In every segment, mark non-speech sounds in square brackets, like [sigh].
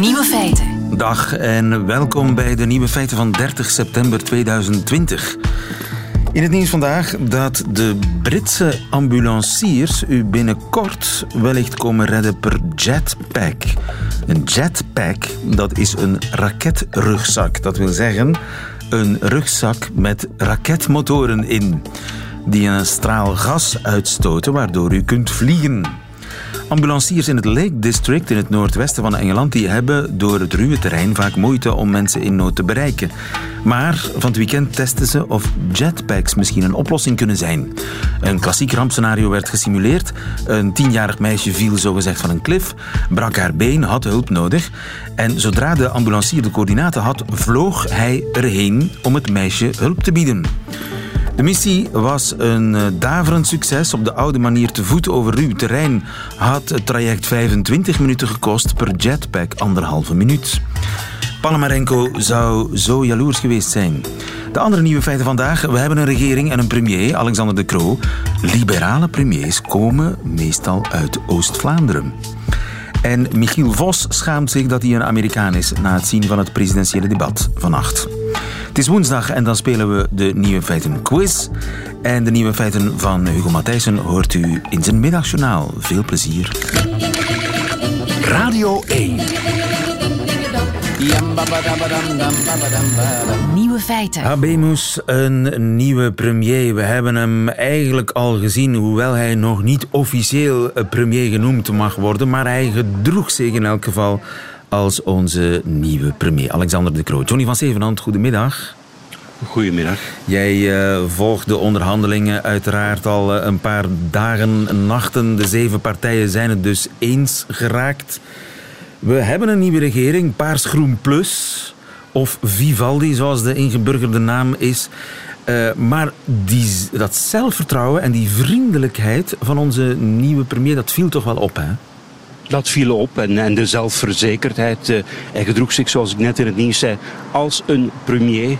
Nieuwe feiten. Dag en welkom bij de nieuwe feiten van 30 september 2020. In het nieuws vandaag dat de Britse ambulanciers u binnenkort wellicht komen redden per jetpack. Een jetpack, dat is een raketrugzak. Dat wil zeggen, een rugzak met raketmotoren in. Die een straal gas uitstoten waardoor u kunt vliegen. Ambulanciers in het Lake District in het noordwesten van Engeland die hebben door het ruwe terrein vaak moeite om mensen in nood te bereiken. Maar van het weekend testen ze of jetpacks misschien een oplossing kunnen zijn. Een klassiek rampscenario werd gesimuleerd. Een tienjarig meisje viel zogezegd van een klif, brak haar been, had hulp nodig. En zodra de ambulancier de coördinaten had, vloog hij erheen om het meisje hulp te bieden. De missie was een eh, daverend succes. Op de oude manier te voet over ruw terrein had het traject 25 minuten gekost, per jetpack anderhalve minuut. Palamarenko zou zo jaloers geweest zijn. De andere nieuwe feiten vandaag. We hebben een regering en een premier, Alexander De Croo. Liberale premiers komen meestal uit Oost-Vlaanderen. En Michiel Vos schaamt zich dat hij een Amerikaan is na het zien van het presidentiële debat vannacht. Het is woensdag en dan spelen we de Nieuwe Feiten quiz. En de Nieuwe Feiten van Hugo Matthijssen hoort u in zijn middagjournaal. Veel plezier. Radio 1. Nieuwe feiten. Habemus, een nieuwe premier. We hebben hem eigenlijk al gezien, hoewel hij nog niet officieel premier genoemd mag worden. Maar hij gedroeg zich in elk geval als onze nieuwe premier, Alexander de Croo. Johnny van Zevenhand, goedemiddag. Goedemiddag. Jij uh, volgt de onderhandelingen uiteraard al uh, een paar dagen en nachten. De zeven partijen zijn het dus eens geraakt. We hebben een nieuwe regering, Paars Groen Plus, of Vivaldi zoals de ingeburgerde naam is. Uh, maar die, dat zelfvertrouwen en die vriendelijkheid van onze nieuwe premier, dat viel toch wel op, hè? Dat viel op en, en de zelfverzekerdheid. Uh, hij gedroeg zich, zoals ik net in het nieuws zei, als een premier. Uh,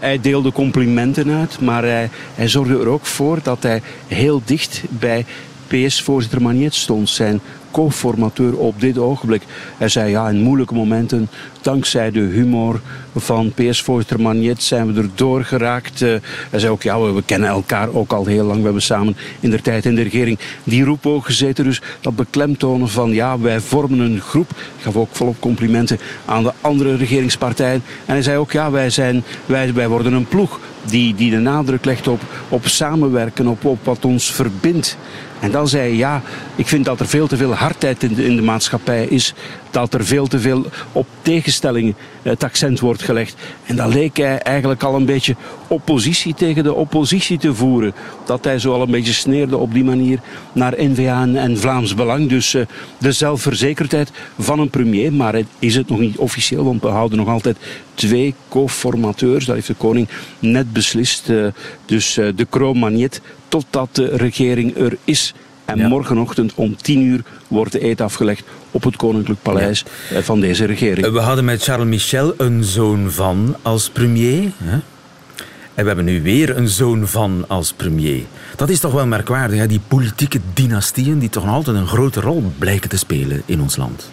hij deelde complimenten uit, maar hij, hij zorgde er ook voor dat hij heel dicht bij PS-voorzitter Magnet stond. Zijn co-formateur op dit ogenblik. Hij zei ja, in moeilijke momenten, dankzij de humor van PS-voorzitter Magnet, zijn we er doorgeraakt. Uh, hij zei ook ja, we, kennen elkaar ook al heel lang. We hebben samen in de tijd in de regering die roep ook gezeten. Dus dat beklemtonen van ja, wij vormen een groep. Ik gaf ook volop complimenten aan de andere regeringspartijen. En hij zei ook ja, wij, zijn, wij, wij worden een ploeg die, die de nadruk legt op, op samenwerken, op, op wat ons verbindt. En dan zei hij, ja, ik vind dat er veel te veel hardheid in de, in de maatschappij is. Dat er veel te veel op tegenstellingen het accent wordt gelegd. En dan leek hij eigenlijk al een beetje oppositie tegen de oppositie te voeren. Dat hij zo al een beetje sneerde op die manier naar NVA en, Vlaams Belang. Dus uh, de zelfverzekerdheid van een premier. Maar het is het nog niet officieel, want we houden nog altijd twee co-formateurs. Dat heeft de koning net beslist. Uh, dus uh, de kroon-magnet totdat de regering er is. En ja. morgenochtend om tien uur wordt de eet afgelegd op het Koninklijk Paleis ja. van deze regering. We hadden met Charles Michel een zoon van als premier. Hè? En we hebben nu weer een zoon van als premier. Dat is toch wel merkwaardig, hè? die politieke dynastieën die toch altijd een grote rol blijken te spelen in ons land.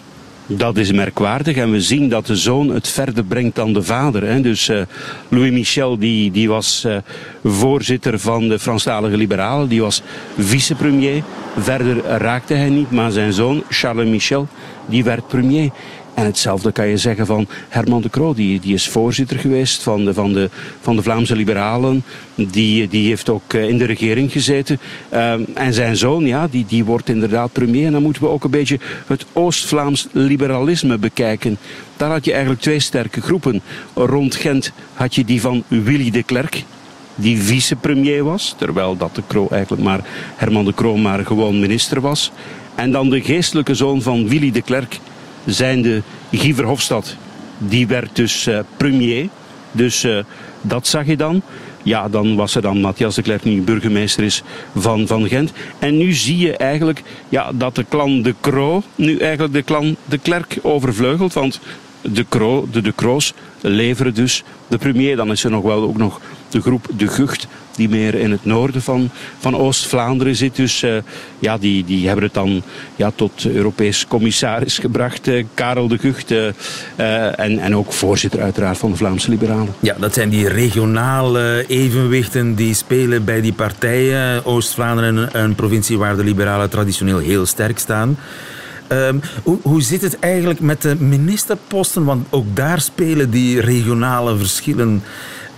Dat is merkwaardig en we zien dat de zoon het verder brengt dan de vader. Hè. Dus uh, Louis Michel die, die was uh, voorzitter van de Franstalige Liberalen, die was vicepremier. Verder raakte hij niet, maar zijn zoon Charles Michel die werd premier. En hetzelfde kan je zeggen van Herman de Croo. Die, die is voorzitter geweest van de, van de, van de Vlaamse Liberalen. Die, die heeft ook in de regering gezeten. Uh, en zijn zoon, ja, die, die wordt inderdaad premier. En dan moeten we ook een beetje het Oost-Vlaams liberalisme bekijken. Daar had je eigenlijk twee sterke groepen. Rond Gent had je die van Willy de Klerk die vicepremier was, terwijl dat de Croo eigenlijk maar Herman de Croo maar gewoon minister was. En dan de geestelijke zoon van Willy de Klerk, zijnde Guy Verhofstadt. Die werd dus uh, premier. Dus uh, dat zag je dan. Ja, dan was er dan Matthias de Klerk, nu burgemeester is van, van Gent. En nu zie je eigenlijk ja, dat de klan De Croo nu eigenlijk de klan De Klerk overvleugelt. Want de, Croo, de De Kroos leveren dus de premier. Dan is er nog wel ook nog de groep De Gucht die meer in het noorden van, van Oost-Vlaanderen zit. Dus ja, die, die hebben het dan ja, tot Europees commissaris gebracht, Karel de Gucht. en, en ook voorzitter uiteraard van de Vlaamse Liberalen. Ja, dat zijn die regionale evenwichten die spelen bij die partijen. Oost-Vlaanderen, een provincie waar de liberalen traditioneel heel sterk staan. Ehm, hoe, hoe zit het eigenlijk met de ministerposten? Want ook daar spelen die regionale verschillen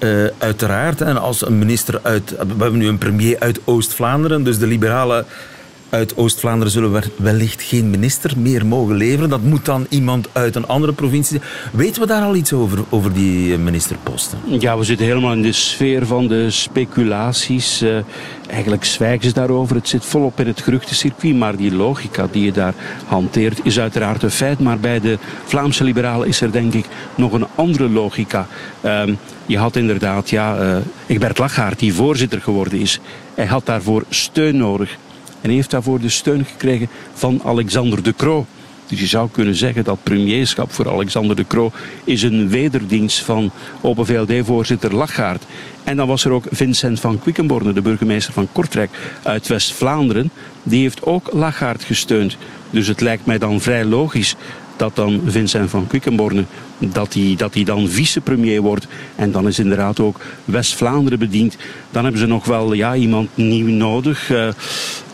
uh, uiteraard. En als een minister uit. We hebben nu een premier uit Oost-Vlaanderen, dus de liberalen uit Oost-Vlaanderen zullen wellicht geen minister meer mogen leveren. Dat moet dan iemand uit een andere provincie. Weten we daar al iets over, over die ministerposten? Ja, we zitten helemaal in de sfeer van de speculaties. Uh, eigenlijk zwijgen ze daarover. Het zit volop in het geruchtencircuit. Maar die logica die je daar hanteert is uiteraard een feit. Maar bij de Vlaamse liberalen is er denk ik nog een andere logica. Uh, je had inderdaad, ja, uh, Egbert Lachaert, die voorzitter geworden is. Hij had daarvoor steun nodig. En hij heeft daarvoor de steun gekregen van Alexander de Croo. Dus je zou kunnen zeggen dat premierschap voor Alexander de Croo is een wederdienst van Open VLD-voorzitter Lachaert. En dan was er ook Vincent van Quickenborne, de burgemeester van Kortrijk uit West-Vlaanderen. Die heeft ook Lachaert gesteund. Dus het lijkt mij dan vrij logisch dat dan Vincent van Quickenborne dat hij, dat hij dan vicepremier wordt. En dan is inderdaad ook West-Vlaanderen bediend. Dan hebben ze nog wel ja, iemand nieuw nodig. Uh,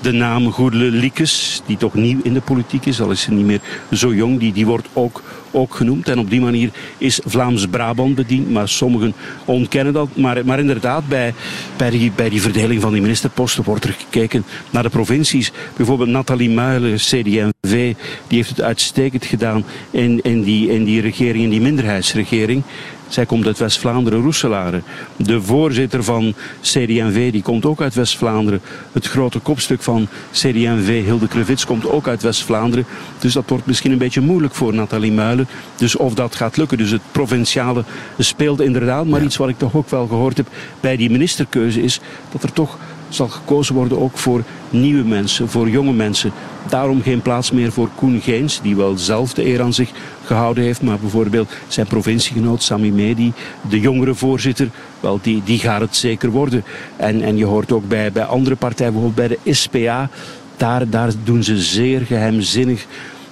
de naam Goedele Liekes, die toch nieuw in de politiek is, al is ze niet meer zo jong, die, die wordt ook, ook genoemd. En op die manier is Vlaams-Brabant bediend, maar sommigen ontkennen dat. Maar, maar inderdaad, bij, bij, die, bij die verdeling van die ministerposten wordt er gekeken naar de provincies. Bijvoorbeeld Nathalie Muilen, CD&V, die heeft het uitstekend gedaan in, in, die, in die regering, in die minderheidsregering. Zij komt uit West-Vlaanderen, Roeselare. De voorzitter van CD&V die komt ook uit West-Vlaanderen. Het grote kopstuk van CD&V, Hilde Krevits, komt ook uit West-Vlaanderen. Dus dat wordt misschien een beetje moeilijk voor Nathalie Muilen. Dus of dat gaat lukken. Dus het provinciale speelt inderdaad. Maar iets wat ik toch ook wel gehoord heb bij die ministerkeuze is dat er toch zal gekozen worden ook voor nieuwe mensen, voor jonge mensen. Daarom geen plaats meer voor Koen Geens, die wel zelf de eer aan zich gehouden heeft. Maar bijvoorbeeld zijn provinciegenoot Sami Medi, de jongere voorzitter, wel, die, die gaat het zeker worden. En, en je hoort ook bij, bij andere partijen, bijvoorbeeld bij de SPA, daar, daar doen ze zeer geheimzinnig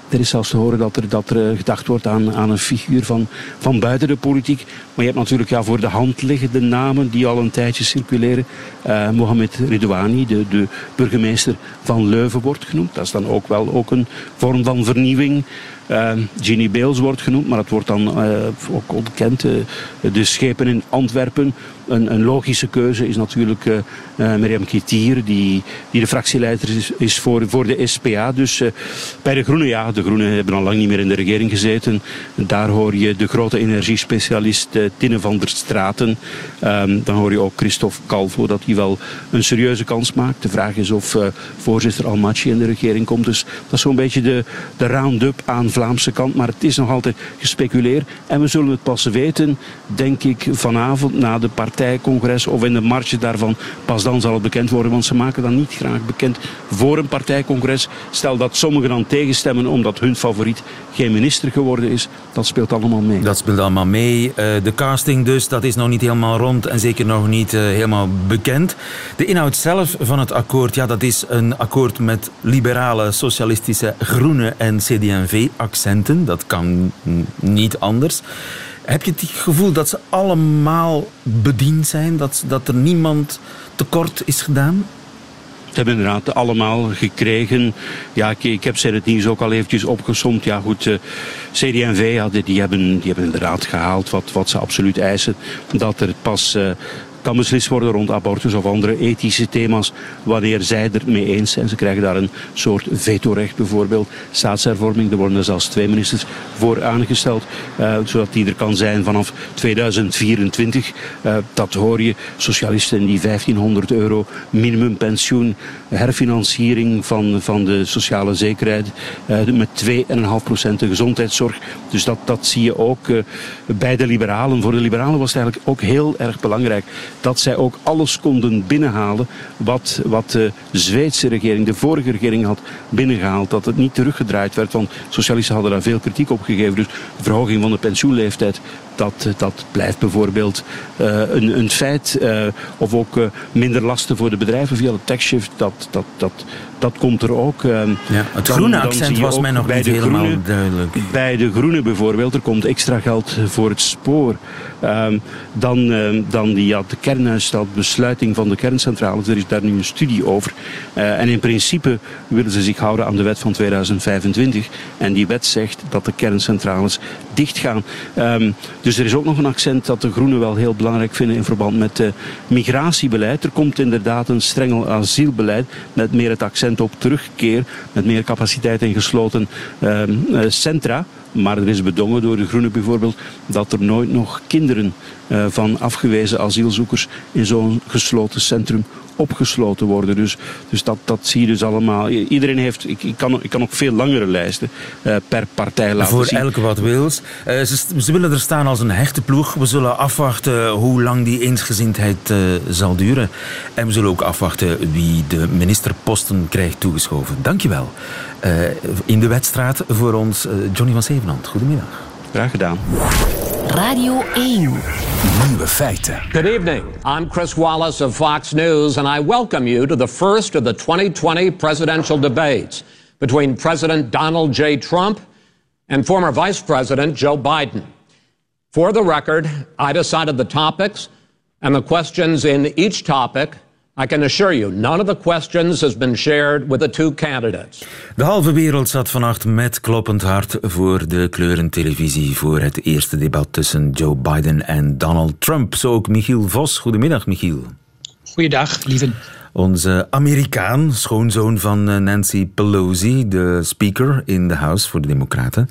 er is zelfs te horen dat er, dat er gedacht wordt aan, aan een figuur van, van buiten de politiek. Maar je hebt natuurlijk ja, voor de hand liggende namen die al een tijdje circuleren. Uh, Mohamed Ridouani, de, de burgemeester van Leuven, wordt genoemd. Dat is dan ook wel ook een vorm van vernieuwing. Uh, Ginny Beels wordt genoemd, maar het wordt dan ook ontkend. Uh, de schepen in Antwerpen. Een, een logische keuze is natuurlijk uh, Mirjam Kitier, die, die de fractieleider is, voor, voor de SPA. Dus bij de Groenen, ja, de Groenen hebben al lang niet meer in de regering gezeten. Daar hoor je de grote energiespecialist Tinne van der Straten. Um, dan hoor je ook Christophe Calvo, dat hij wel een serieuze kans maakt. De vraag is of voorzitter Almaci in de regering komt. Dus dat is zo'n beetje de, de round-up aan Vlaamse kant. Maar het is nog altijd gespeculeerd. En we zullen het pas weten, denk ik, vanavond na de partijcongres of in de marge daarvan. Pas dan zal het bekend worden, want ze maken dan niet graag bekend voor een partijcongres. Stel dat sommigen dan tegenstemmen omdat hun favoriet geen minister geworden is. Dat speelt allemaal mee. Dat speelt allemaal mee. Eh, de casting dus, dat is nog niet helemaal rond en zeker nog niet eh, helemaal bekend. De inhoud zelf van het akkoord, ja, dat is een akkoord met liberale, socialistische, groene en CD&V accenten. Dat kan niet anders. Heb je het gevoel dat ze allemaal bediend zijn? Dat, dat er niemand tekort is gedaan? Ze hebben inderdaad allemaal gekregen. Ja, ik, ik heb ze het nieuws ook al eventjes opgesomd. Ja goed, eh, CD&V ja, die, hebben, die hebben inderdaad gehaald wat, wat ze absoluut eisen. Dat er pas uh, kan beslist worden rond abortus of andere ethische thema's wanneer zij er mee eens zijn. Ze krijgen daar een soort vetorecht bijvoorbeeld. Staatshervorming, er worden er zelfs twee ministers voor aangesteld, uh, zodat die er kan zijn vanaf 2024. Uh, eh, dat hoor je, socialisten die 1500 euro minimumpensioen, herfinanciering van, van de sociale zekerheid uh, met 2,5% de gezondheidszorg. Dus dat, dat zie je ook bij de liberalen. Voor de liberalen was het eigenlijk ook heel erg belangrijk dat zij ook alles konden binnenhalen wat, wat de Zweedse regering, de vorige regering had binnengehaald. Dat het niet teruggedraaid werd, want socialisten hadden daar veel kritiek op gegeven. Dus verhoging van de pensioenleeftijd dat, dat blijft bijvoorbeeld een, een feit. of ook minder lasten voor de bedrijven via de taxshift, dat, dat, dat, dat komt er ook. Ehm, ja, het groene accent was mij nog niet helemaal duidelijk. Bij de groene bijvoorbeeld, er komt extra geld voor het spoor. Ehm, dan ehm, dan die, ja, de besluiting van de kerncentrales. Er is daar nu een studie over. En in principe willen ze zich houden aan de wet van 2025. En die wet zegt dat de kerncentrales dichtgaan. Um, dus er is ook nog een accent dat de Groenen wel heel belangrijk vinden in verband met uh, migratiebeleid. Er komt inderdaad een strengel asielbeleid met meer het accent op terugkeer, met meer capaciteit in gesloten uh, centra. Maar er is bedongen door de Groenen bijvoorbeeld dat er nooit nog kinderen uh, van afgewezen asielzoekers in zo'n gesloten centrum opgesloten worden. Dus, dus dat, dat zie je dus allemaal. Iedereen heeft, ik, ik, kan, ik kan ook veel langere lijsten uh, per partij laten Voor zien. Voor elke wat wils. Uh, ze, ze, willen er staan als een hechte ploeg. We zullen afwachten hoe lang die eensgezindheid uh, zal duren. En we zullen ook afwachten wie de ministerposten krijgt toegeschoven. Dankjewel. in de wedstrijd voor ons Johnny van Zevenand. Goedemiddag. Graag gedaan. Radio 1. Nieuwe feiten. Good evening. I'm Chris Wallace of Fox News, and I welcome you to the first of the 2020 presidential debates between President Donald J. Trump and former Vice President Joe Biden. For the record, I decided the topics and the questions in each topic I can assure you, none of the questions has been shared with the two candidates. De halve wereld zat vannacht met kloppend hart voor de kleurentelevisie voor het eerste debat tussen Joe Biden en Donald Trump. Zo ook Michiel Vos. Goedemiddag, Michiel. Goeiedag, lieve. Onze Amerikaan, schoonzoon van eh, Nancy Pelosi, de speaker in de House voor de Democraten.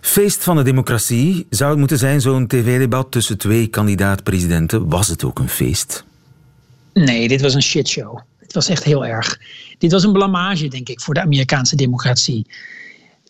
Feest van de democratie zou het moeten zijn, zo'n tv-debat tussen twee kandidaat-presidenten. Was het ook een feest? Nee, dit was een shitshow. Het was echt heel erg. Dit was een blamage, denk ik, voor de Amerikaanse democratie.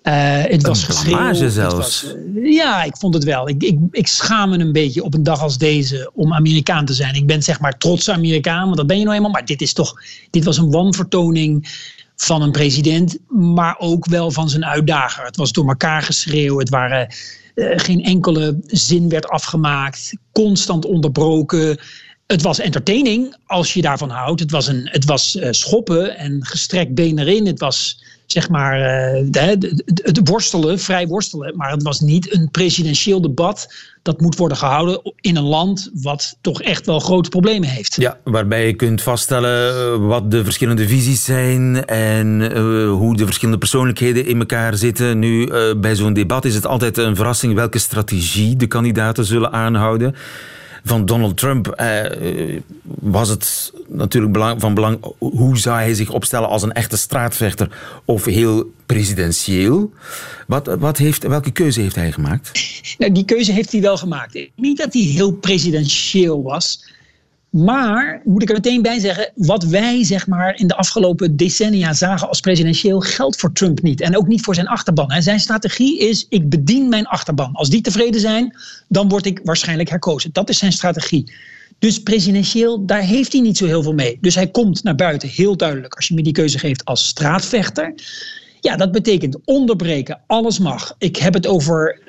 Uh, het was een blamage zelfs. Was, uh, ja, ik vond het wel. Ik, ik, ik schaam me een beetje op een dag als deze om Amerikaan te zijn. Ik ben zeg maar trots Amerikaan, want dat ben je nou eenmaal. Maar dit is toch, dit was een wanvertoning van een president, maar ook wel van zijn uitdager. Het was door elkaar geschreeuw. Het waren uh, geen enkele zin werd afgemaakt, constant onderbroken het was entertaining als je daarvan houdt. Het was, een, het was uh, schoppen en gestrekt been erin. Het was zeg maar de, het worstelen, vrij worstelen. Maar het was niet een presidentieel debat dat moet worden gehouden in een land wat toch echt wel grote problemen heeft. Ja, waarbij je kunt vaststellen eh, wat de verschillende visies zijn en hoe de verschillende persoonlijkheden in elkaar zitten. Nu, bij zo'n debat is het altijd een verrassing welke strategie de kandidaten zullen aanhouden van Donald Trump eh, was het natuurlijk van belang hoe zou hij zich opstellen als een echte straatvechter of heel presidentieel. Wat, wat heeft, welke keuze heeft hij gemaakt? Nou, die keuze heeft hij wel gemaakt. Niet dat hij heel presidentieel was. Maar, moet ik er meteen bij zeggen, wat wij zeg maar in de afgelopen decennia zagen als presidentieel geldt voor Trump niet. En ook niet voor zijn achterban. Zijn strategie is, ik bedien mijn achterban. Als die tevreden zijn, dan word ik waarschijnlijk herkozen. Dat is zijn strategie. Dus presidentieel, daar heeft hij niet zo heel veel mee. Dus hij komt naar buiten heel duidelijk, als je me die keuze geeft, als straatvechter. Ja, dat betekent onderbreken, alles mag. Ik heb het over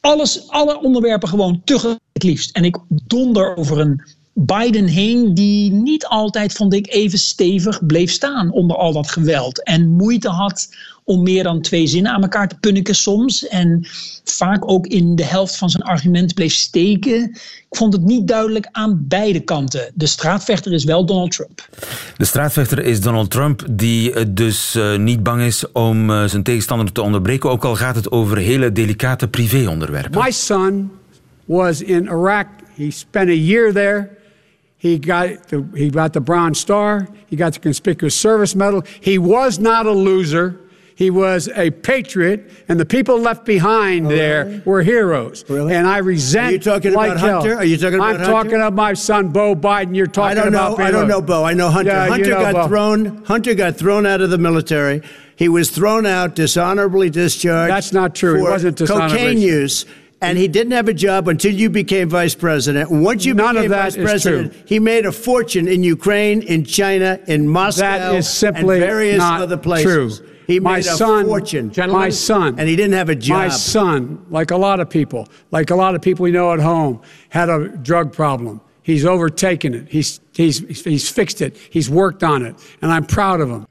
alles, alle onderwerpen gewoon tegelijk liefst. En ik donder over een Biden heen, die niet altijd, vond ik, even stevig bleef staan onder al dat geweld. En moeite had om meer dan twee zinnen aan elkaar te punniken soms. En vaak ook in de helft van zijn argument bleef steken. Ik vond het niet duidelijk aan beide kanten. De straatvechter is wel Donald Trump. De straatvechter is Donald Trump, die dus uh, niet bang is om uh, zijn tegenstander te onderbreken. Ook al gaat het over hele delicate privéonderwerpen. My son was in Iraq. He spent a year there. He got the, he got the Bronze Star. He got the Conspicuous Service Medal. He was not a loser. He was a patriot, and the people left behind oh, there really? were heroes. Really? And I resent. Are you talking like about Hunter? Hell. Are you talking about I'm Hunter? talking about my son Bo Biden. You're talking I don't about. Know, I don't know Bo. I know Hunter. Yeah, Hunter you know got Bo. thrown. Hunter got thrown out of the military. He was thrown out, dishonorably discharged. That's not true. For He wasn't dishonorably. cocaine use. And he didn't have a job until you became vice president. Once you None became vice president, true. he made a fortune in Ukraine, in China, in Moscow, That is simply and various not other places. true. He my made a son, fortune. My son, and he didn't have a job. My son, like a lot of people, like a lot of people we know at home, had a drug problem. He's overtaken it. He's, he's, he's fixed it. He's worked on it. And I'm proud of him.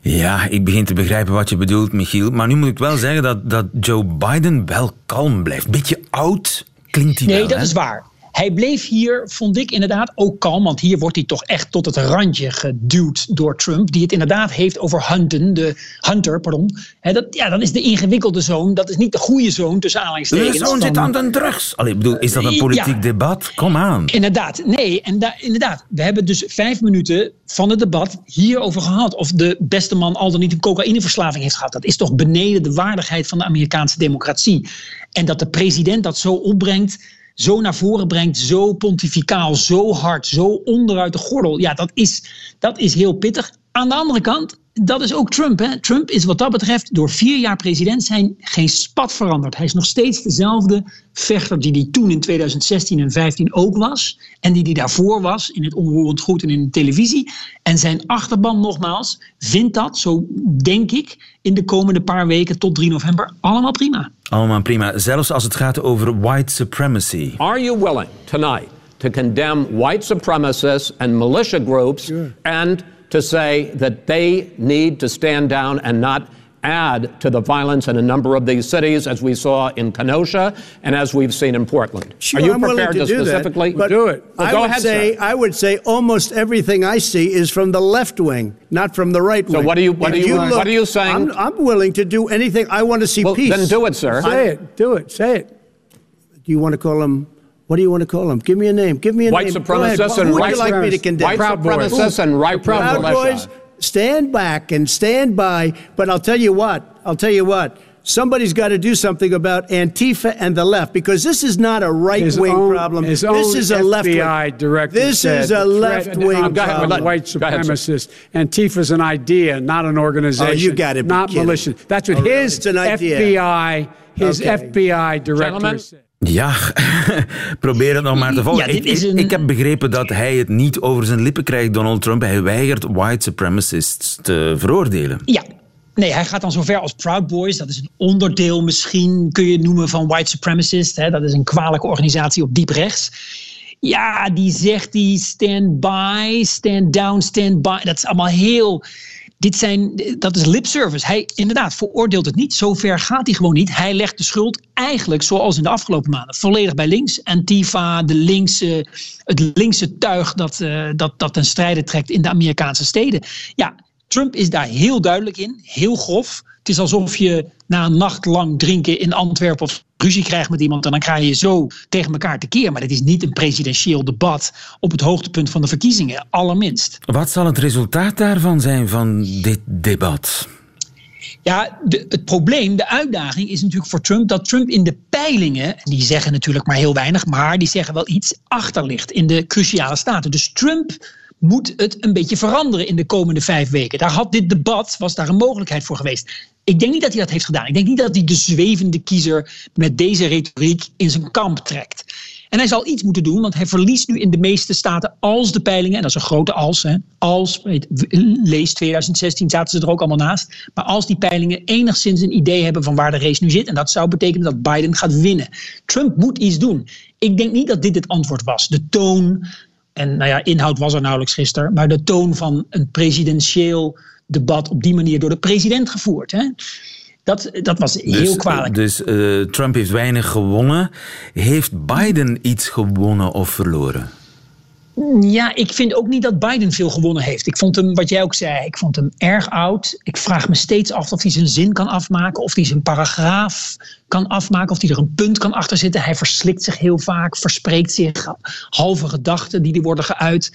Ja, ik begin te begrijpen wat je bedoelt, Michiel. Maar nu moet ik wel zeggen dat, dat Joe Biden wel kalm blijft. Beetje oud klinkt hij Nee, wel. dat hè? is waar. Hij bleef hier, vond ik inderdaad ook kalm. Want hier wordt hij toch echt tot het randje geduwd door Trump. Die het inderdaad heeft over Hunten, de Hunter, pardon. Dat, ja, dat is de ingewikkelde zoon. Dat is niet de goede zoon tussen De aanhalingstekens. zoon van- zit aan de drugs. Allee, ik bedoel, is dat een Ja. politiek debat? Kom aan. Inderdaad, nee, en da- inderdaad. We hebben dus vijf minuten van het debat hierover gehad. Of de beste man al dan niet een cocaïneverslaving heeft gehad. Dat is toch beneden de waardigheid van de Amerikaanse democratie. En dat de president dat zo opbrengt, zo naar voren brengt, zo pontificaal, zo hard, zo onderuit de gordel. Ja, dat is, dat is heel pittig. Aan de andere kant, dat is ook Trump. Hè? Trump is wat dat betreft door vier jaar president zijn geen spat veranderd. Hij is nog steeds dezelfde vechter die hij toen in 2016 en 2015 ook was. En die hij daarvoor was in het onroerend goed en in de televisie. En zijn achterban nogmaals vindt dat, zo denk ik, in de komende paar weken tot 3 november allemaal prima. Allemaal prima. Zelfs als het gaat over white supremacy. Are you willing tonight to condemn white supremacists and militia groups and to say that they need to stand down and not add to the violence in a number of these cities, as we saw in Kenosha and as we've seen in Portland? Sure, Are you I'm prepared to, to, do specifically that, but Do it. Well, I go would ahead, say sir. I would say almost everything I see is from the left wing, not from the right wing. So what are you- what If are you- what are you saying? I'm, I'm willing to do anything. I want to see Well, peace. then do it, sir. Say it. Do it. Say it. Do you want to call him? What do you want to call them? Give me a name. Give me a White name. Go ahead. supremacists Who and would white you like me to condemn? white Proud Boys. supremacists and right wing Proud militia? Boys, stand back and stand by. But I'll tell you what. I'll tell you what. Somebody's got to do something about Antifa and the left because this is not a right His wing own- problem. his This own is a left wing. FBI director This is a left wing on Go ahead, problem. white supremacist. ahead, sir. supremacists. Antifa's an idea, not an organization. Oh, you gotta be Not kidding. militia. That's what Oh, his It's an idea. FBI, his Okay. FBI director Gentlemen. said. Ja, [laughs] probeer het nog maar te volgen. Ja, ik, is ik- een- ik heb begrepen dat hij het niet over zijn lippen krijgt, Donald Trump. Hij weigert white supremacists te veroordelen. Ja. Nee, hij gaat dan zover als Proud Boys. Dat is een onderdeel misschien, kun je het noemen, van White Supremacist. Hè? Dat is een kwalijke organisatie op diep rechts. Ja, die zegt die stand by, stand down, stand by. Dat is allemaal heel... Dit zijn, dat is lip service. Hij inderdaad veroordeelt het niet. Zover gaat hij gewoon niet. Hij legt de schuld eigenlijk, zoals in de afgelopen maanden, volledig bij links. Antifa, de linkse, het linkse tuig dat, eh, dat, dat ten strijde trekt in de Amerikaanse steden. Ja, Trump is daar heel duidelijk in, heel grof. Het is alsof je na een nacht lang drinken in Antwerpen of ruzie krijgt met iemand en dan krijg je zo tegen elkaar tekeer. Maar dit is niet een presidentieel debat op het hoogtepunt van de verkiezingen, allerminst. Wat zal het resultaat daarvan zijn, van dit debat? Ja, de, het probleem, de uitdaging is natuurlijk voor Trump dat Trump in de peilingen, en die zeggen natuurlijk maar heel weinig, maar die zeggen wel iets, achter ligt in de cruciale staten. Dus Trump moet het een beetje veranderen in de komende vijf weken. Daar had dit debat, was daar een mogelijkheid voor geweest. Ik denk niet dat hij dat heeft gedaan. Ik denk niet dat hij de zwevende kiezer met deze retoriek in zijn kamp trekt. En hij zal iets moeten doen, want hij verliest nu in de meeste staten als de peilingen, en dat is een grote als, als, weet, lees 2016 zaten ze er ook allemaal naast, maar als die peilingen enigszins een idee hebben van waar de race nu zit, en dat zou betekenen dat Biden gaat winnen. Trump moet iets doen. Ik denk niet dat dit het antwoord was. De toon, en nou ja, inhoud was er nauwelijks gisteren, maar de toon van een presidentieel debat op die manier door de president gevoerd. Hè? Dat, dat was heel Dus, kwalijk. Dus eh, Trump heeft weinig gewonnen. Heeft Biden iets gewonnen of verloren? Ja, ik vind ook niet dat Biden veel gewonnen heeft. Ik vond hem, wat jij ook zei, ik vond hem erg oud. Ik vraag me steeds af of hij zijn zin kan afmaken, of hij zijn paragraaf kan afmaken, of hij er een punt kan achterzetten. Hij verslikt zich heel vaak, verspreekt zich, halve gedachten die er worden geuit.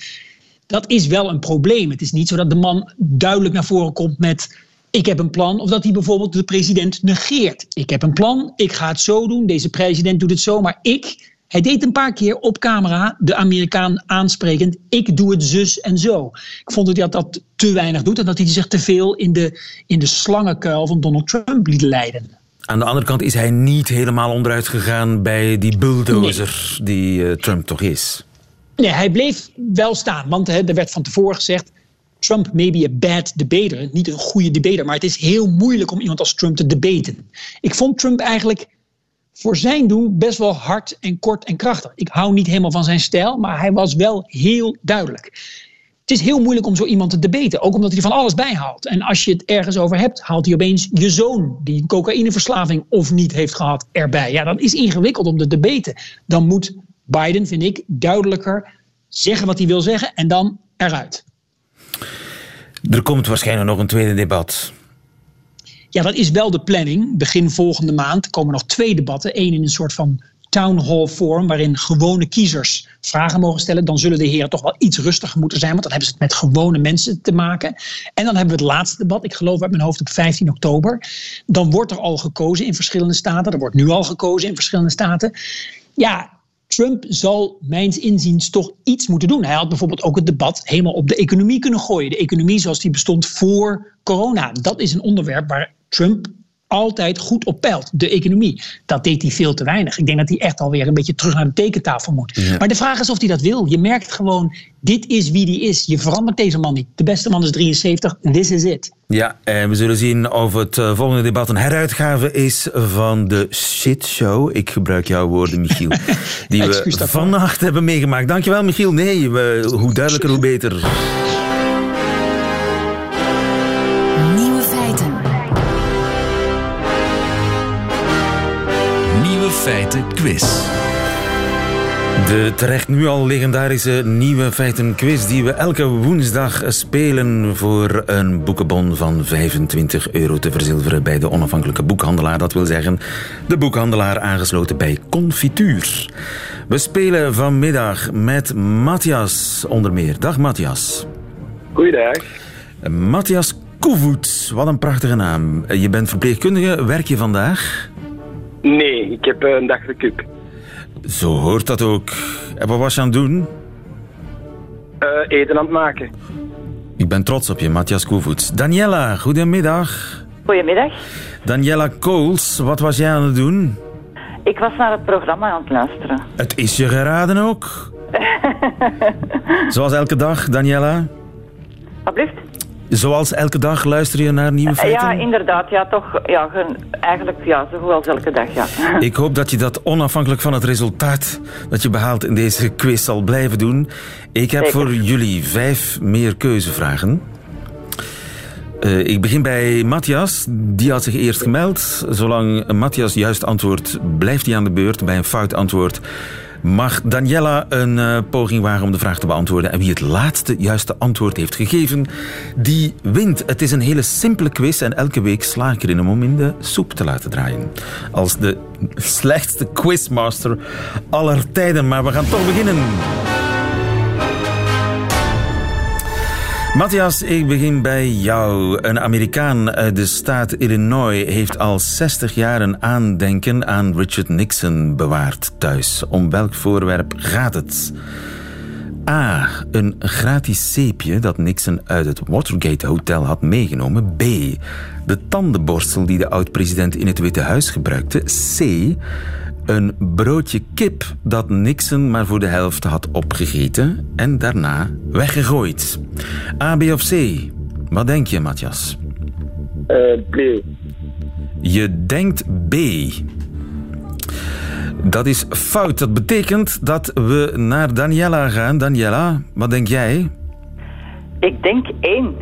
Dat is wel een probleem. Het is niet zo dat de man duidelijk naar voren komt met ik heb een plan. Of dat hij bijvoorbeeld de president negeert. Ik heb een plan, ik ga het zo doen. Deze president doet het zo, maar ik... Hij deed een paar keer op camera de Amerikaan aansprekend. Ik doe het zus en zo. Ik vond dat hij dat te weinig doet. En dat hij zich te veel in de, in de slangenkuil van Donald Trump liet leiden. Aan de andere kant is hij niet helemaal onderuit gegaan bij die bulldozer die uh, Trump toch is. Nee, hij bleef wel staan. Want hè, er werd van tevoren gezegd... Trump may be a bad debater. Niet een goede debater. Maar het is heel moeilijk om iemand als Trump te debaten. Ik vond Trump eigenlijk voor zijn doen best wel hard en kort en krachtig. Ik hou niet helemaal van zijn stijl, maar hij was wel heel duidelijk. Het is heel moeilijk om zo iemand te debaten, ook omdat hij van alles bij haalt. En als je het ergens over hebt, haalt hij opeens je zoon, die een cocaïneverslaving of niet heeft gehad, erbij. Ja, dan is ingewikkeld om te debaten. Dan moet Biden, vind ik, duidelijker zeggen wat hij wil zeggen en dan eruit. Er komt waarschijnlijk nog een tweede debat. Ja, dat is wel de planning. Begin volgende maand komen nog twee debatten. Eén in een soort van town hall vorm, waarin gewone kiezers vragen mogen stellen. Dan zullen de heren toch wel iets rustiger moeten zijn, want dan hebben ze het met gewone mensen te maken. En dan hebben we het laatste debat, ik geloof uit mijn hoofd op 15 oktober. Dan wordt er al gekozen in verschillende staten. Er wordt nu al gekozen in verschillende staten. Ja, Trump zal mijns inziens toch iets moeten doen. Hij had bijvoorbeeld ook het debat helemaal op de economie kunnen gooien. De economie zoals die bestond voor corona. Dat is een onderwerp waar Trump altijd goed op peilt, de economie. Dat deed hij veel te weinig. Ik denk dat hij echt alweer een beetje terug naar de tekentafel moet. Maar de vraag is of hij dat wil. Je merkt gewoon, dit is wie die is. Je verandert deze man niet. De beste man is 73, this is it. Ja, en we zullen zien of het eh, volgende debat een heruitgave is van de shit show. Ik gebruik jouw woorden, Michiel. [laughs] Die we vannacht hebben meegemaakt. Dankjewel, Michiel. Nee, we, hoe duidelijker, hoe beter. Feiten quiz. De terecht nu al legendarische Nieuwe Feiten quiz die we elke woensdag spelen voor een boekenbon van 25 euro te verzilveren bij de onafhankelijke boekhandelaar. Dat wil zeggen de boekhandelaar aangesloten bij Confituur. We spelen vanmiddag met Matthias onder meer. Dag Matthias. Goeiedag. Matthias Koevoets, wat een prachtige naam. Je bent verpleegkundige, werk je vandaag? Nee, ik heb eh, een dag gekuk. Zo hoort dat ook. En wat was je aan het doen? Uh, eten aan het maken. Ik ben trots op je, Matthias Koevoets. Daniela, goedemiddag. Goedemiddag. Daniela Kools, wat was jij aan het doen? Ik was naar het programma aan het luisteren. Het is je geraden ook. [laughs] Zoals elke dag, Daniela. Blijft? Zoals elke dag luister je naar nieuwe feiten? Ja, inderdaad. Ja, toch, ja, eigenlijk ja, zoals elke dag, ja. [laughs] Ik hoop dat je dat onafhankelijk van het resultaat dat je behaalt in deze quiz zal blijven doen. Ik heb voor jullie vijf meer keuzevragen. Uh, ik begin bij Matthias. Die had zich eerst gemeld. Zolang Matthias juist antwoordt, blijft hij aan de beurt. Bij een fout antwoord mag Daniela een uh, poging wagen om de vraag te beantwoorden. En wie het laatste juiste antwoord heeft gegeven, die wint. Het is een hele simpele quiz en elke week sla ik erin om in de soep te laten draaien. Als de [laughs] slechtste quizmaster aller tijden. Maar we gaan toch beginnen. Matthias, ik begin bij jou. Een Amerikaan uit de staat Illinois heeft al 60 jaar een aandenken aan Richard Nixon bewaard thuis. Om welk voorwerp gaat het? A. Een gratis zeepje dat Nixon uit het Watergate Hotel had meegenomen. B. De tandenborstel die de oud-president in het Witte Huis gebruikte. C een broodje kip dat Nixon maar voor de helft had opgegeten en daarna weggegooid. A, B of C? Wat denk je, Matthias? Uh, B. Je denkt B. Dat is fout. Dat betekent dat we naar Daniela gaan. Daniela, wat denk jij? Ik denk 1.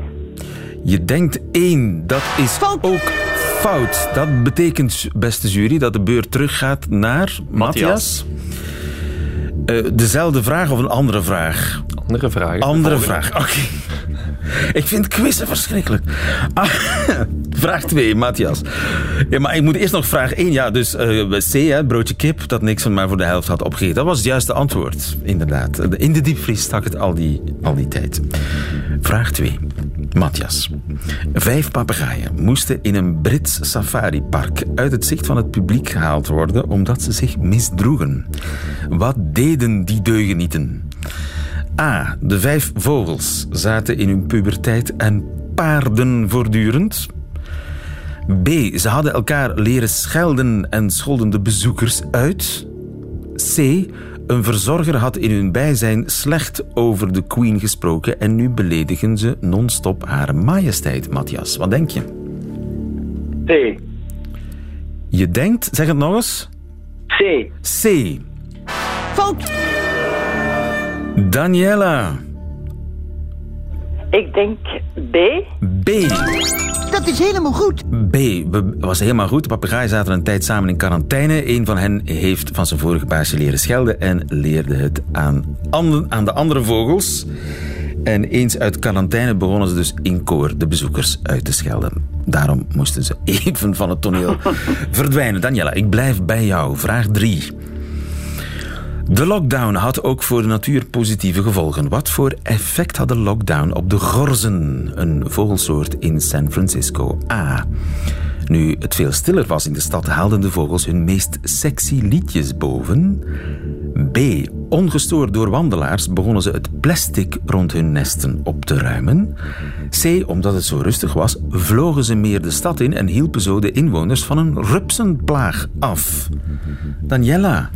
Je denkt 1. Dat is ook fout. Dat betekent, beste jury, dat de beurt teruggaat naar Matthias. Uh, dezelfde vraag of een andere vraag? Andere vraag. Andere vraag, oké. Ik vind quizzen verschrikkelijk. Ah, [laughs] vraag 2, Matthias. Ja, maar ik moet eerst nog vraag 1. Ja, dus uh, C, hè, broodje kip, dat Nixon maar voor de helft had opgegeten. Dat was het juiste antwoord, inderdaad. In de diepvries stak het al die, al die tijd. Vraag 2. Matthias. Vijf papegaaien moesten in een Brits safaripark uit het zicht van het publiek gehaald worden omdat ze zich misdroegen. Wat deden die deugenieten? A. De vijf vogels zaten in hun puberteit en paarden voortdurend. B. Ze hadden elkaar leren schelden en scholden de bezoekers uit. C. Een verzorger had in hun bijzijn slecht over de Queen gesproken en nu beledigen ze non-stop haar majesteit, Matthias. Wat denk je? C. Je denkt, zeg het nog eens. C. C. Fout. Daniela. Ik denk B. B. Dat is helemaal goed. B. We- was helemaal goed. De papegaaien zaten een tijd samen in quarantaine. Een van hen heeft van zijn vorige baasje leren schelden en leerde het aan, aan de andere vogels. En eens uit quarantaine begonnen ze dus in koor de bezoekers uit te schelden. Daarom moesten ze [laughs] even van het toneel [laughs] verdwijnen. Daniela, ik blijf bij jou. Vraag 3. De lockdown had ook voor de natuur positieve gevolgen. Wat voor effect had de lockdown op de gorzen, een vogelsoort in San Francisco? A. Nu het veel stiller was in de stad, haalden de vogels hun meest sexy liedjes boven. B. Ongestoord door wandelaars begonnen ze het plastic rond hun nesten op te ruimen. C. Omdat het zo rustig was, vlogen ze meer de stad in en hielpen zo de inwoners van een rupsenplaag af. Daniela,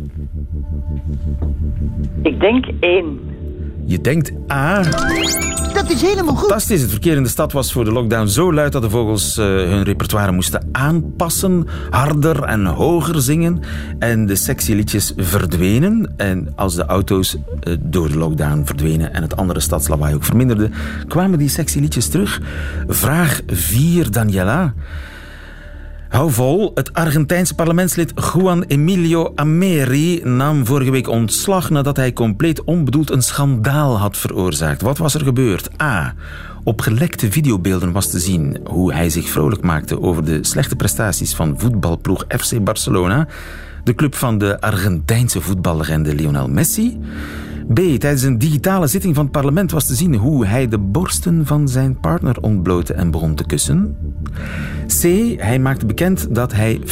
Ik denk 1. je denkt A. Dat is helemaal goed. Fantastisch. Het verkeer in de stad was voor de lockdown zo luid dat de vogels eh, hun repertoire moesten aanpassen, harder en hoger zingen. En de sexy liedjes verdwenen. En als de auto's eh, door de lockdown verdwenen en het andere stadslawaai ook verminderde, kwamen die sexy liedjes terug. Vraag 4, Daniela. Hou vol. Het Argentijnse parlementslid Juan Emilio Ameri nam vorige week ontslag nadat hij compleet onbedoeld een schandaal had veroorzaakt. Wat was er gebeurd? A. Op gelekte videobeelden was te zien hoe hij zich vrolijk maakte over de slechte prestaties van voetbalploeg FC Barcelona, de club van de Argentijnse voetballegende Lionel Messi. B. Tijdens een digitale zitting van het parlement was te zien hoe hij de borsten van zijn partner ontblootte en begon te kussen. C. Hij maakte bekend dat hij 50.000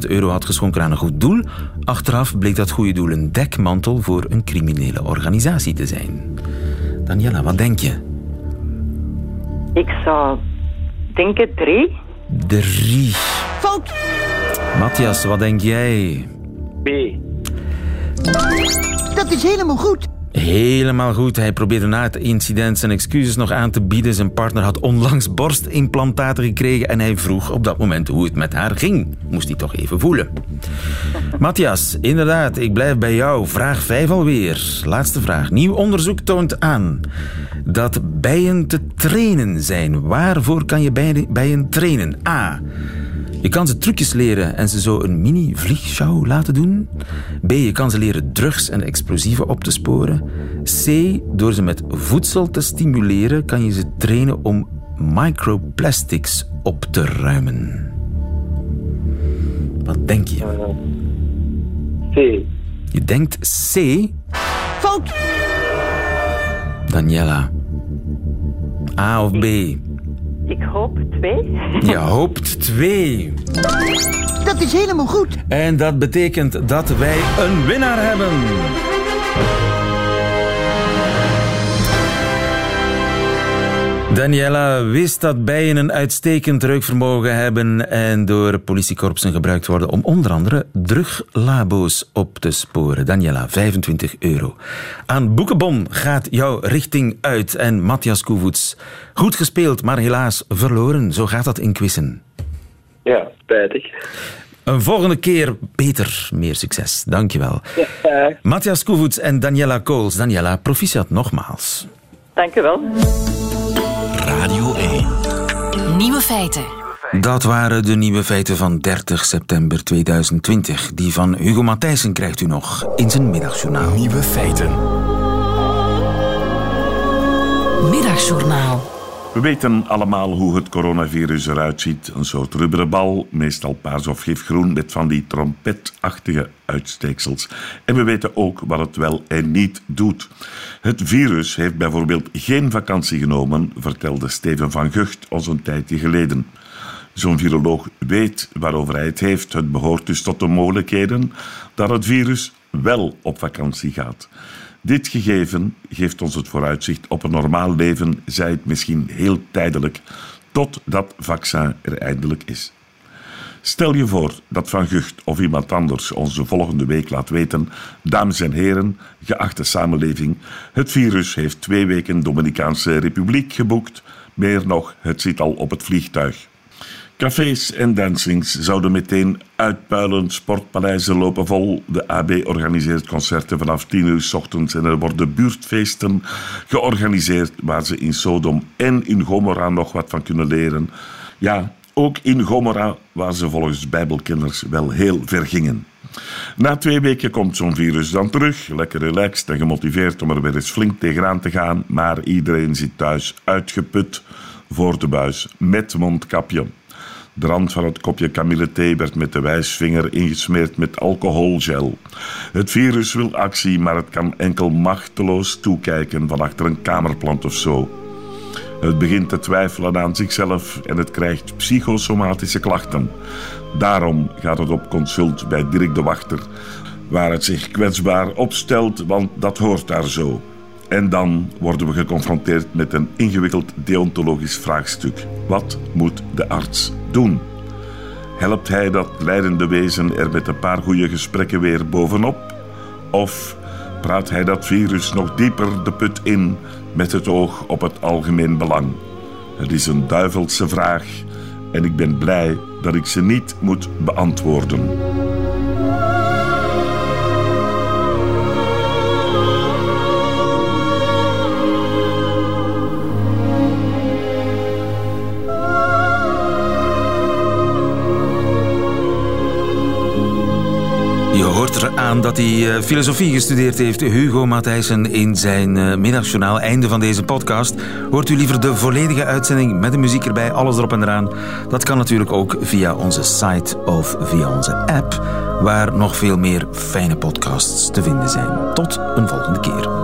euro had geschonken aan een goed doel. Achteraf bleek dat goede doel een dekmantel voor een criminele organisatie te zijn. Daniela, wat denk je? Ik zou denken 3. Drie. Fout. Matthias, wat denk jij? B. Dat is helemaal goed. Helemaal goed. Hij probeerde na het incident zijn excuses nog aan te bieden. Zijn partner had onlangs borstimplantaten gekregen en hij vroeg op dat moment hoe het met haar ging. Moest hij toch even voelen. Matthias, inderdaad, ik blijf bij jou. Vraag 5 alweer. Laatste vraag. Nieuw onderzoek toont aan dat bijen te trainen zijn. Waarvoor kan je bijen- trainen? A. Je kan ze trucjes leren en ze zo een mini-vliegshow laten doen. B. Je kan ze leren drugs en explosieven op te sporen. C. Door ze met voedsel te stimuleren kan je ze trainen om microplastics op te ruimen. Wat denk je? C. Je denkt C. Fout. Daniela. A of B? Ik hoop 2. [laughs] Je hoopt 2. Dat is helemaal goed. En dat betekent dat wij een winnaar hebben. Daniela wist dat bijen een uitstekend reukvermogen hebben en door politiekorpsen gebruikt worden om onder andere druglabo's op te sporen. Daniela, 25 euro. Aan Boekenbon gaat jouw richting uit en Matthias Koevoets. Goed gespeeld, maar helaas verloren. Zo gaat dat in quizzen. Ja, spijtig. Een volgende keer beter, meer succes. Dankjewel. Ja. Matthias Koevoets en Daniela Kools. Daniela, proficiat nogmaals. Dank u wel. Radio 1. Nieuwe feiten. Dat waren de nieuwe feiten van 30 september 2020. Die van Hugo Matthijssen krijgt u nog in zijn middagjournaal. Nieuwe feiten. Middagjournaal. We weten allemaal hoe het coronavirus eruit ziet. Een soort rubberen bal, meestal paars of gifgroen, met van die trompetachtige uitsteeksels. En we weten ook wat het wel en niet doet. Het virus heeft bijvoorbeeld geen vakantie genomen, vertelde Steven van Gucht ons een tijdje geleden. Zo'n viroloog weet waarover hij het heeft. Het behoort dus tot de mogelijkheden dat het virus wel op vakantie gaat. Dit gegeven geeft ons het vooruitzicht op een normaal leven, zij het misschien heel tijdelijk, tot dat vaccin er eindelijk is. Stel je voor dat Van Gucht of iemand anders ons de volgende week laat weten: Dames en heren, geachte samenleving, het virus heeft twee weken Dominicaanse Republiek geboekt. Meer nog, het zit al op het vliegtuig. Cafés en dancings zouden meteen uitpuilen. Sportpaleizen lopen vol. De AB organiseert concerten vanaf 10 uur s ochtends. En er worden buurtfeesten georganiseerd waar ze in Sodom en in Gomorra nog wat van kunnen leren. Ja, ook in Gomorra, waar ze volgens bijbelkenners wel heel ver gingen. Na twee weken komt zo'n virus dan terug, lekker relaxed en gemotiveerd om er weer eens flink tegenaan te gaan, maar iedereen zit thuis uitgeput voor de buis met mondkapje. De rand van het kopje kamillethee werd met de wijsvinger ingesmeerd met alcoholgel. Het virus wil actie, maar het kan enkel machteloos toekijken van achter een kamerplant of zo. Het begint te twijfelen aan zichzelf en het krijgt psychosomatische klachten. Daarom gaat het op consult bij Dirk de Wachter, waar het zich kwetsbaar opstelt, want dat hoort daar zo. En dan worden we geconfronteerd met een ingewikkeld deontologisch vraagstuk. Wat moet de arts doen? Helpt hij dat leidende wezen er met een paar goede gesprekken weer bovenop? Of praat hij dat virus nog dieper de put in met het oog op het algemeen belang? Het is een duivelse vraag en ik ben blij dat ik ze niet moet beantwoorden. Eraan dat hij eh, filosofie gestudeerd heeft. Hugo Matthijssen in zijn uh, middagjournaal. Einde van deze podcast. Hoort u liever de volledige uitzending met de muziek erbij, alles erop en eraan? Dat kan natuurlijk ook via onze site of via onze app, waar nog veel meer fijne podcasts te vinden zijn. Tot een volgende keer.